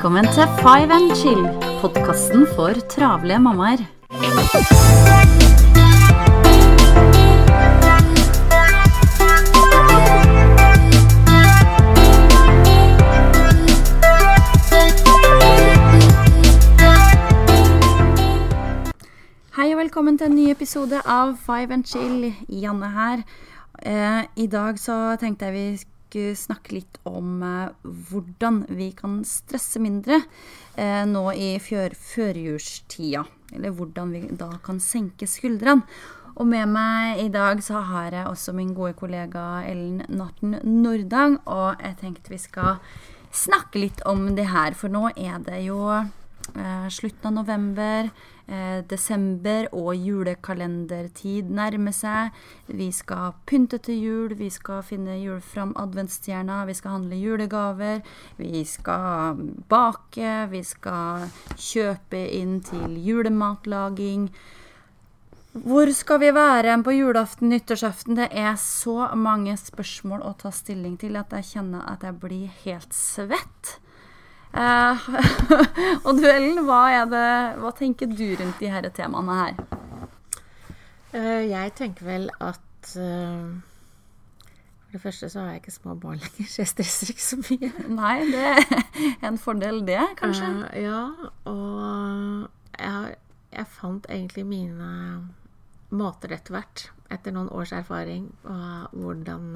Velkommen til Five and Chill, podkasten for travle mammaer. Hei og velkommen til en ny episode av Five and Chill. Janne her. Eh, I dag så tenkte jeg vi skulle snakke litt om eh, hvordan vi kan stresse mindre eh, nå i fjør, førjulstida. Eller hvordan vi da kan senke skuldrene. Og med meg i dag så har jeg også min gode kollega Ellen Natten Nordang. Og jeg tenkte vi skal snakke litt om det her, for nå er det jo eh, slutten av november. Eh, desember og julekalendertid nærmer seg. Vi skal pynte til jul, vi skal finne jul fram adventsstjerna, vi skal handle julegaver, vi skal bake, vi skal kjøpe inn til julematlaging. Hvor skal vi være på julaften, nyttårsaften? Det er så mange spørsmål å ta stilling til at jeg kjenner at jeg blir helt svett. Eh, og du Ellen, hva, det, hva, tenker du rundt de her temaene her? Uh, jeg tenker vel at uh, For det første så har jeg ikke små barn lenger, så jeg stresser ikke så mye. Nei, det er en fordel, det, kanskje? ja, og jeg, jeg, fant egentlig mine måter etter hvert, etter noen års erfaring, og hvordan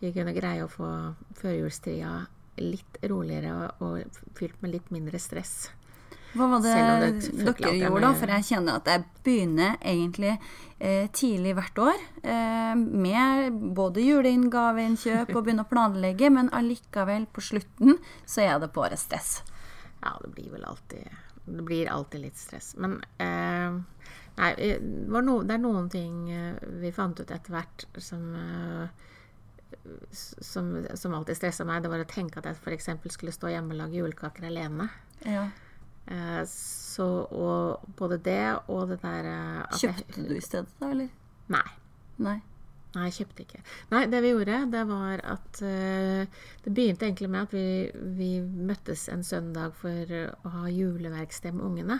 vi kunne greie å få førjulstida litt roligere og, fylt med litt mindre stress. Hva var det, det dere gjorde, da? For jeg kjenner at jeg begynner egentlig eh, tidlig hvert år eh, med både juleinngaveinnkjøp og begynner å planlegge, men allikevel, på slutten, så er det bare stress. Ja, det blir vel alltid Det blir alltid litt stress. Men eh, nei, det, no, det, er noen ting eh, vi fant ut etter hvert som eh, som, som alltid stressa meg, det var å tenke at jeg f.eks. skulle stå hjemme og lage julekaker alene. Ja. Eh, så og både det og det der eh, Kjøpte jeg, du i stedet, da, eller? Nei. Nei. Nei, jeg kjøpte ikke. Nei, det vi gjorde, det var at uh, Det begynte egentlig med at vi, vi, møttes en søndag for å ha juleverksted med ungene.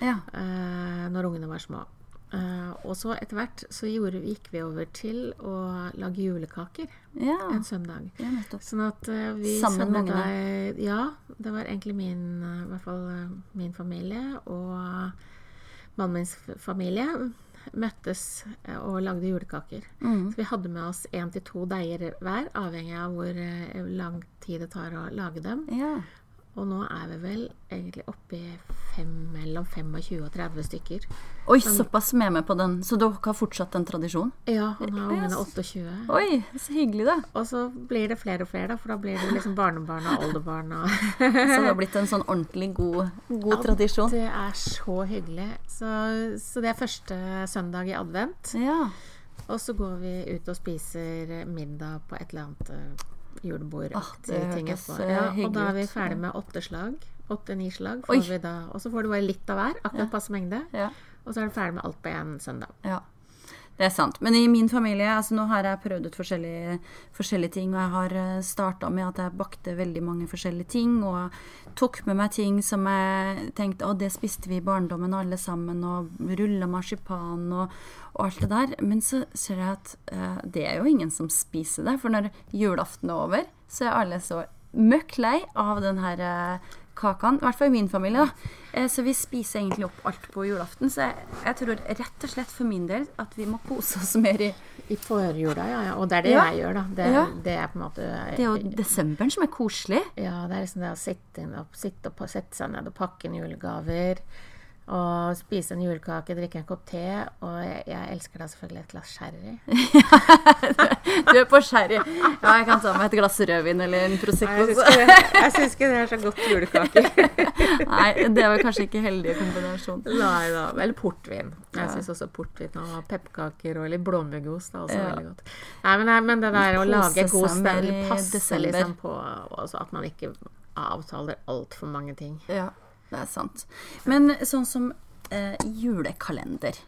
Ja. Uh, når ungene var små. Uh, og så etter hvert så gjorde, gikk vi over til å lage julekaker ja. en søndag. Ja, sånn at uh, vi Sammen med ungene? Ja. Det var egentlig min, uh, hvert fall min familie og mannen min familie møttes og lagde julekaker. Mm. Så vi hadde med oss én til to deiger hver, avhengig av hvor lang tid det tar å lage dem. Ja. Og nå er vi vel egentlig oppe i fem, mellom 25 og 30 stykker. Oi, som, såpass med meg på den. Så dere har fortsatt den tradisjonen? Ja, han har ungene 28. Oi, så hyggelig, da. Og så blir det flere og flere, da, for da blir det liksom barnebarn og oldebarn. Og så det har blitt en sånn ordentlig god, god ja, tradisjon? Det er så hyggelig. Så, så, det er første søndag i advent. Ja. Og så går vi ut og spiser middag på et eller annet eh, julebordaktige ah, ting. Ja, og da er vi ferdig med åtte slag. Åtte-ni slag. og så får du bare litt av hver. Akkurat ja. passe mengde. Ja. Og så er du ferdig med alt på én søndag. Det er sant. Men i min familie altså Nå har jeg prøvd ut forskjellige, forskjellige ting. Og jeg har eh, starta med at jeg bakte veldig mange forskjellige ting. Og tok med meg ting som jeg tenkte å, det spiste vi i barndommen alle sammen. Og rulla marsipan og, og, alt det der. Men så ser jeg at uh, det er jo ingen som spiser det. For når julaften er over, så er alle så møkk lei av den her uh, kakene. I hvert fall i min familie. da. Eh, så vi spiser egentlig opp alt på julaften. Så jeg, jeg, tror rett og slett for min del at vi må kose oss mer i I forjula, ja, ja. Og det er det ja. jeg gjør, da. Det, ja. det, er på en måte Det er jo desemberen som er koselig. Ja, det er liksom det å sitte, opp, sitte, opp, sette seg ned og pakke inn julegaver og spise en julekake, drikke en kopp te. Og jeg, jeg elsker da selvfølgelig et glass sherry. du er på sherry. Ja, jeg kan ta meg et glass rødvin eller en Prosecco. Jeg syns ikke det er så godt julekaker. Nei, det var kanskje ikke heldig kombinasjon. Nei da. Eller portvin. Jeg syns også portvin og pepperkaker og litt blåmuggost er også ja. veldig godt. Nei, men, men det der å lage god stemning passer liksom på også at man ikke avtaler altfor mange ting. Ja det er sant. Men sånn som eh, julekalender.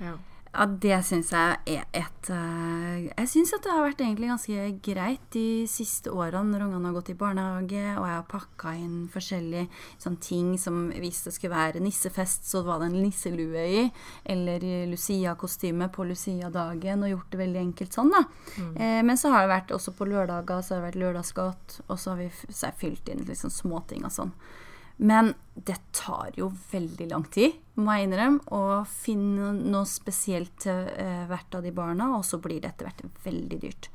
Ja. Ja, det syns jeg er et uh, Jeg syns at det har vært egentlig ganske greit de siste årene når ungene har gått i barnehage, og jeg har pakka inn forskjellige sånn, ting som hvis det skulle være nissefest, så var det en nisselue i, eller Lucia-kostyme på Lucia-dagen, og gjort det veldig enkelt sånn, da. Mm. Eh, men så har det vært også på lørdager, så har det vært lørdagsgodt, og så har vi fylt inn liksom småting og sånn. Men det tar jo veldig lang tid, må jeg innrømme, å finne noe spesielt til eh, hvert av de barna, og så blir det etter hvert veldig dyrt.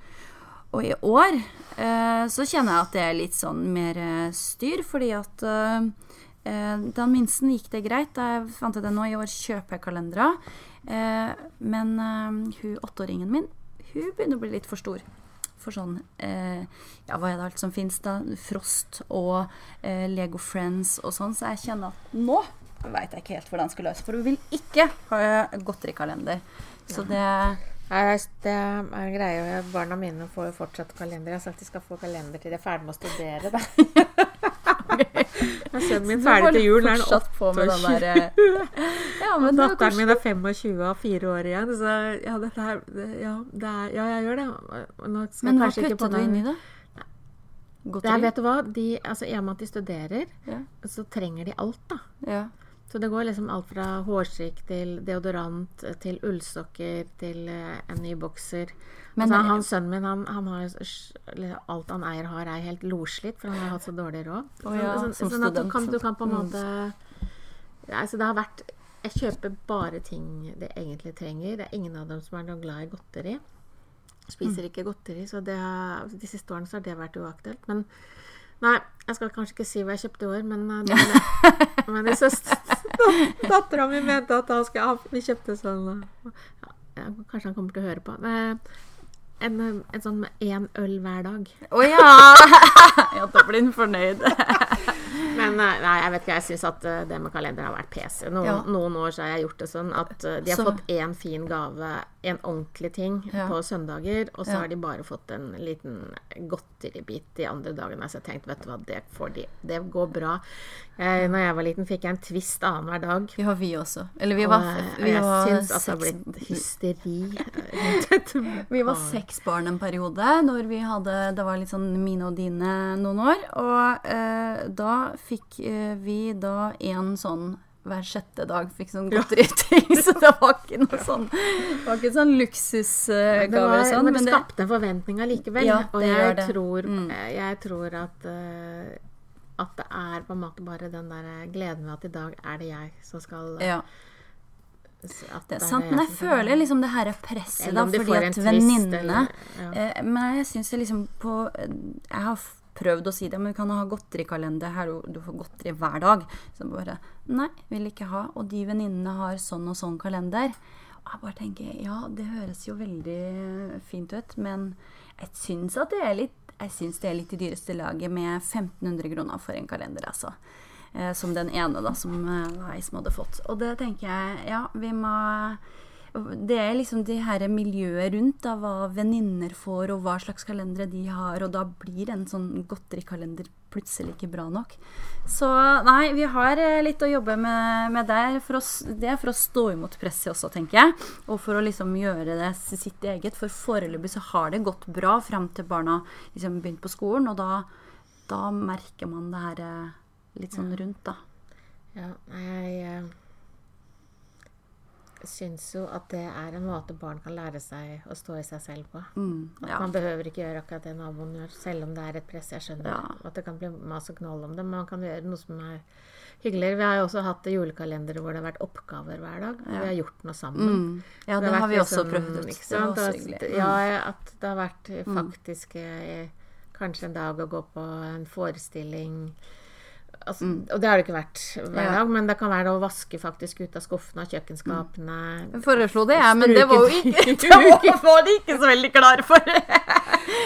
Og i år eh, så kjenner jeg at det er litt sånn mer eh, styr, fordi at den minsten gikk det greit. Jeg fant ut det nå, i år kjøper jeg kalendere. Men hun åtteåringen min, hun begynner å bli litt for stor for sånn eh, Ja, hva er det alt som fins, da? Frost og eh, Lego Friends og sånn. Så jeg kjenner at nå veit jeg ikke helt hvordan jeg skal løse For hun vil ikke ha godterikalender. Så det Nei, det er greia. Barna mine får jo fortsatt kalender. Jeg har sagt de skal få kalender til de er ferdig med å studere, da. Sønnen min ferdig til jul. Er han 28? Eh, ja, men Datteren min er 25 og har fire år igjen. Så ja, dette her ja, er, ja, jeg gjør det. men hva putter du inni det? Godteri? Det vet du hva, de, altså, I og med at de studerer, ja. så trenger de alt, da. Ja. Så det går liksom alt fra hårstrikk til deodorant til ullsokker til uh, en ny bokser. Men altså, han Sønnen min han, han har alt han eier, har, er helt loslitt, for han har hatt så dårlig råd. Oh, ja, så, så, sånn at du kan, du kan på en mm. måte ja, altså det har vært Jeg kjøper bare ting de egentlig trenger. Det er ingen av dem som er noe glad i godteri. Spiser mm. ikke godteri, så har, de siste årene så har det vært uaktuelt. Men Nei, jeg skal kanskje ikke si hva jeg kjøpte i år, men, det det, men Dattera mi mente at da skal jeg, vi kjøpte sånn ja, Kanskje han kommer til å høre på. En, en sånn med én øl hver dag. Å oh, ja! ja! Da blir han fornøyd. Men eh, nei, jeg vet ikke, jeg syns at eh, det med kalender har vært PC. Noen, ja. noen, år så har jeg gjort det sånn at eh, de har så. fått én fin gave, en ordentlig ting, ja. på søndager, og så ja. har de bare fått en liten godteribit de andre dagene. Så jeg tenkte, vet du hva, det får de. Det går bra. Jeg, når jeg var liten, fikk jeg en twist annenhver dag. Ja, vi også. Eller vi var, og, vi jeg syns at det har blitt hysteri. vi var seks barn en periode når vi hadde Det var litt sånn mine og dine noen år. Og eh, da fikk eh, vi da en sånn hver sjette dag fikk sånn godteriting. Ja. så det var ikke noe sånn var ikke sånn luksusgave og sånn. Men det skapte en forventning allikevel. Ja, og jeg tror, mm. Eh, jeg tror at, uh, at det er på en måte bare den der gleden ved at i dag er det jeg som skal ja. Det er sant, men jeg føler liksom det her er presset, da, fordi at venninnene ja. eh, Men jeg syns liksom på Jeg har prøvd å si det, men vi kan ha godterikalender her, du får godteri hver dag. Så bare Nei, vil ikke ha. Og de venninnene har sånn og sånn kalender. Og jeg bare tenker ja, det høres jo veldig fint ut, men jeg syns at det er litt jeg syns det er litt i dyreste laget med 1500 kroner for en kalender, altså. Eh, som den ene da, som eh, hadde fått. Og det tenker jeg, ja, vi må det er liksom det her miljøet rundt, da, hva venninner får, og hva slags kalendere de har, og da blir en sånn godterikalender plutselig ikke bra nok. Så nei, vi har eh, litt å jobbe med, med der. For å, det er for å stå imot presset også, tenker jeg. Og for å liksom gjøre det sitt eget. For foreløpig så har det gått bra fram til barna liksom begynte på skolen, og da, da merker man det her eh, litt sånn rundt, da. Ja, jeg eh, syns jo at det er en måte barn kan lære seg å stå i seg selv på. Mm, ja. At man behøver ikke gjøre akkurat det naboen gjør, selv om det er et press. Jeg skjønner ja. at det kan bli mas og knoll om det, men man kan gjøre noe som er hyggeligere. Vi har jo også hatt julekalendere hvor det har vært oppgaver hver dag. Ja. Vi har gjort noe sammen. Mm. Ja, det, det har, vi også liksom, prøvd ut. Det var også hyggelig. Mm. ja, at det har vært mm. faktisk eh, kanskje en dag å gå på en forestilling Altså, mm. Og det har det ikke vært hver dag, men det kan være å vaske faktisk ut av skuffene og kjøkkenskapene. Mm. Jeg foreslo det, jeg, men det var jo ikke Det var de ikke så veldig klare for.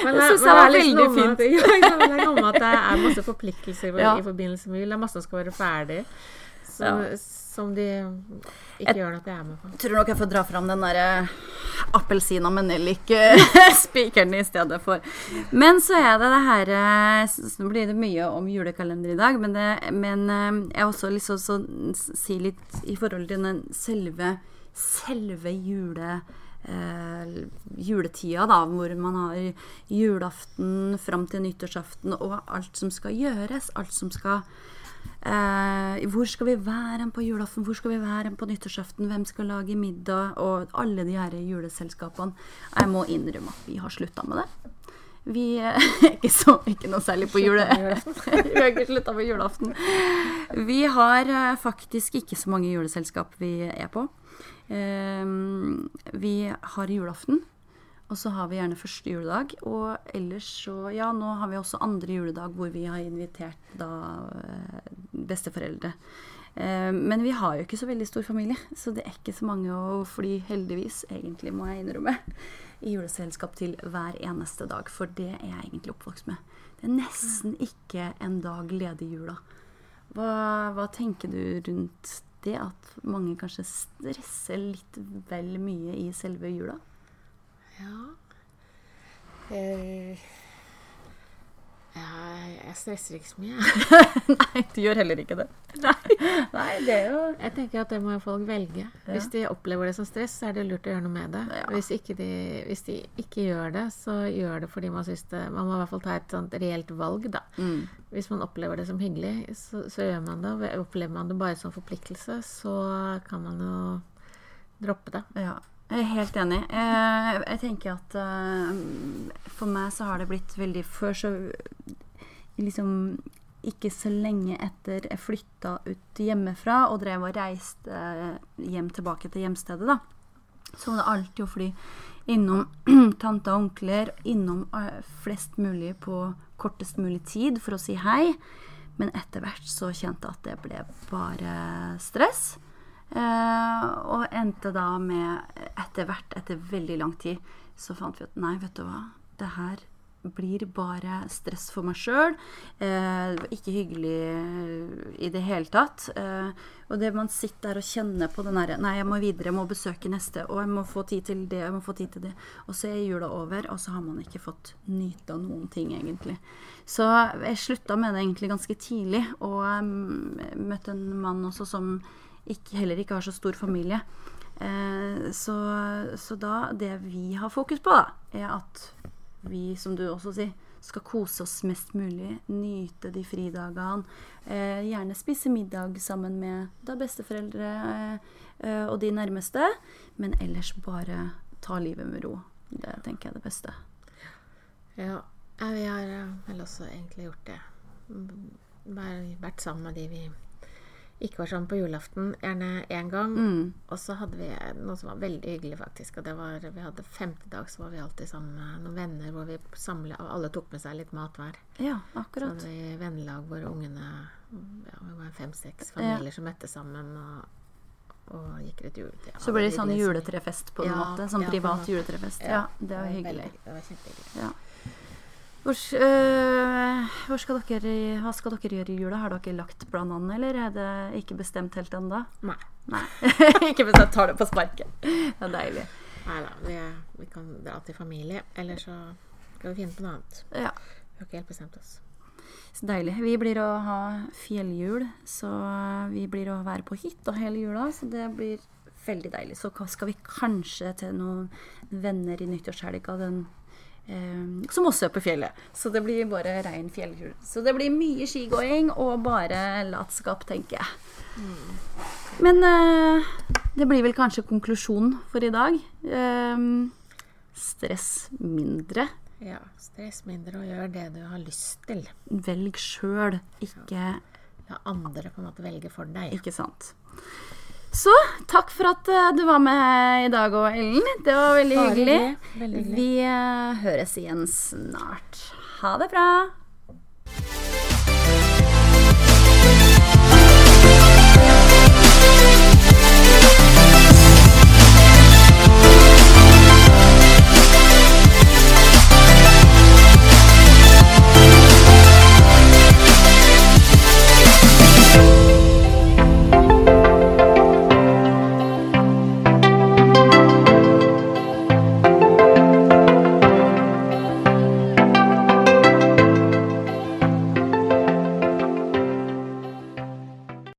Men jeg syns det var veldig fint. At, ja, det er noe med at det er masse forpliktelser ja. i forbindelse med jul. Det er masse som skal være ferdig. Så, ja. Som de ikke jeg gjør at jeg er med på. Jeg tror nok jeg får dra fram den derre appelsina med nellik-spikeren i stedet for. Men så er det det her eh, Nå blir det mye om julekalender i dag, men, det, men eh, jeg har også lyst til å si litt i forhold til den selve selve jule, eh, juletida, da, hvor man har julaften fram til nyttårsaften, og alt som skal gjøres, alt som skal eh, Hvor skal vi være hen på julaften, hvor skal vi være hen på nyttårsaften, hvem skal lage middag, og alle de her juleselskapene. Jeg må innrømme at vi har slutta med det. Vi er ikke, så, ikke noe særlig på jule... vi har ikke slutta på julaften. Vi har eh, faktisk ikke så mange juleselskap vi er på. Ehm, vi har julaften, og så har vi gjerne første juledag. Og ellers så Ja, nå har vi også andre juledag hvor vi har invitert da eh, besteforeldre. Ehm, men vi har jo ikke så veldig stor familie, så det er ikke så mange å fly, heldigvis, egentlig, må jeg innrømme, i juleselskap til hver eneste dag. For det er jeg egentlig oppvokst med. Det er nesten ikke en dag ledig i jula. Hva, hva tenker du rundt det at mange kanskje stresser litt vel mye i selve jula? Ja. Eh, ja, jeg stresser ikke så mye. Nei, du gjør heller ikke det. Nei, det er jo Jeg tenker at det må folk velge. Hvis de opplever det som stress, så er det lurt å gjøre noe med det. Ja. Hvis, ikke de, hvis de ikke gjør det, så gjør det fordi man syns det Man må i hvert fall ta et sånt reelt valg, da. mm. Hvis man opplever det som hyggelig, så, så gjør man det. Og Opplever man det bare som forpliktelse, så kan man jo droppe det. Ja, jeg er helt enig. Jeg, jeg tenker at uh, for meg så har det blitt veldig Før så liksom ikke så lenge etter jeg flytta ut hjemmefra og drev og reiste eh, hjem tilbake til hjemstedet, da, så var det alltid å fly innom tante og onkler, innom eh, flest mulig på kortest mulig tid for å si hei. Men etter hvert så kjente jeg at det ble bare stress. Eh, og endte da med, etter hvert, etter veldig lang tid, så fant vi at nei, vet du hva, det her blir bare stress for meg sjøl. Eh, ikke hyggelig i det hele tatt. Eh, og det man sitter der og kjenner på den derre Nei, jeg må videre, jeg må besøke neste, og jeg må få tid til det, jeg må få tid til det. Og så er jula over, og så har man ikke fått nyte av noen ting, egentlig. Så jeg slutta med det egentlig ganske tidlig, og jeg møtte en mann også som ikke, heller ikke har så stor familie. Eh, så, så da Det vi har fokus på, da, er at vi, som du også sier, skal kose oss mest mulig. Nyte de fridagene. Eh, gjerne spise middag sammen med da besteforeldre eh, og de nærmeste. Men ellers bare ta livet med ro. Det tenker jeg er det beste. Ja, ja, vi har eh, vel også egentlig gjort det. Mm, Bare vært sammen med de vi ikke var sammen på julaften, gjerne én gang. Mm. Og så hadde vi noe som var veldig hyggelig, faktisk. Og det var, vi hadde femte dag, så var vi alltid sammen med noen venner hvor vi samlet, og alle tok med seg litt mat hver. Ja, akkurat. Så hadde vi vennelag hvor ungene ja, Vi var fem-seks familier som møttes sammen og, og gikk litt jul til Ja, Så ble det sånn juletrefest på en Ja, måte. Sånn ja, privat juletrefest. Ja, det var veldig- hyggelig. Det var kjempehyggelig. Hvor, øh, hvor skal dere, hva skal dere gjøre i jula? Har dere lagt planene, eller er det ikke bestemt helt ennå? Nei. Nei. ikke bestemt, tar det på sparket. Det er deilig. Nei da, vi, vi kan dra til familie. Eller så skal vi finne på noe annet. Ja, Vi har ikke helt bestemt oss. så deilig. Vi blir å ha fjelljul, så vi blir å være på hytta hele jula, så det blir veldig deilig. Så skal vi kanskje til noen venner i nyttårshelga, den som også er på fjellet. Så det blir bare rein fjelltur. Så det blir mye skigåing og bare latskap, tenker jeg. Men eh, det blir vel kanskje konklusjonen for i dag. Eh, stress mindre. Ja, stress mindre og gjør det du har lyst til. Velg sjøl, ikke La andre på en måte velge for deg. Ikke sant. Så takk for at eh, du var med i dag òg, Ellen. Det var veldig hyggelig. Veldig hyggelig. Vi eh, høres igjen snart. Ha det bra.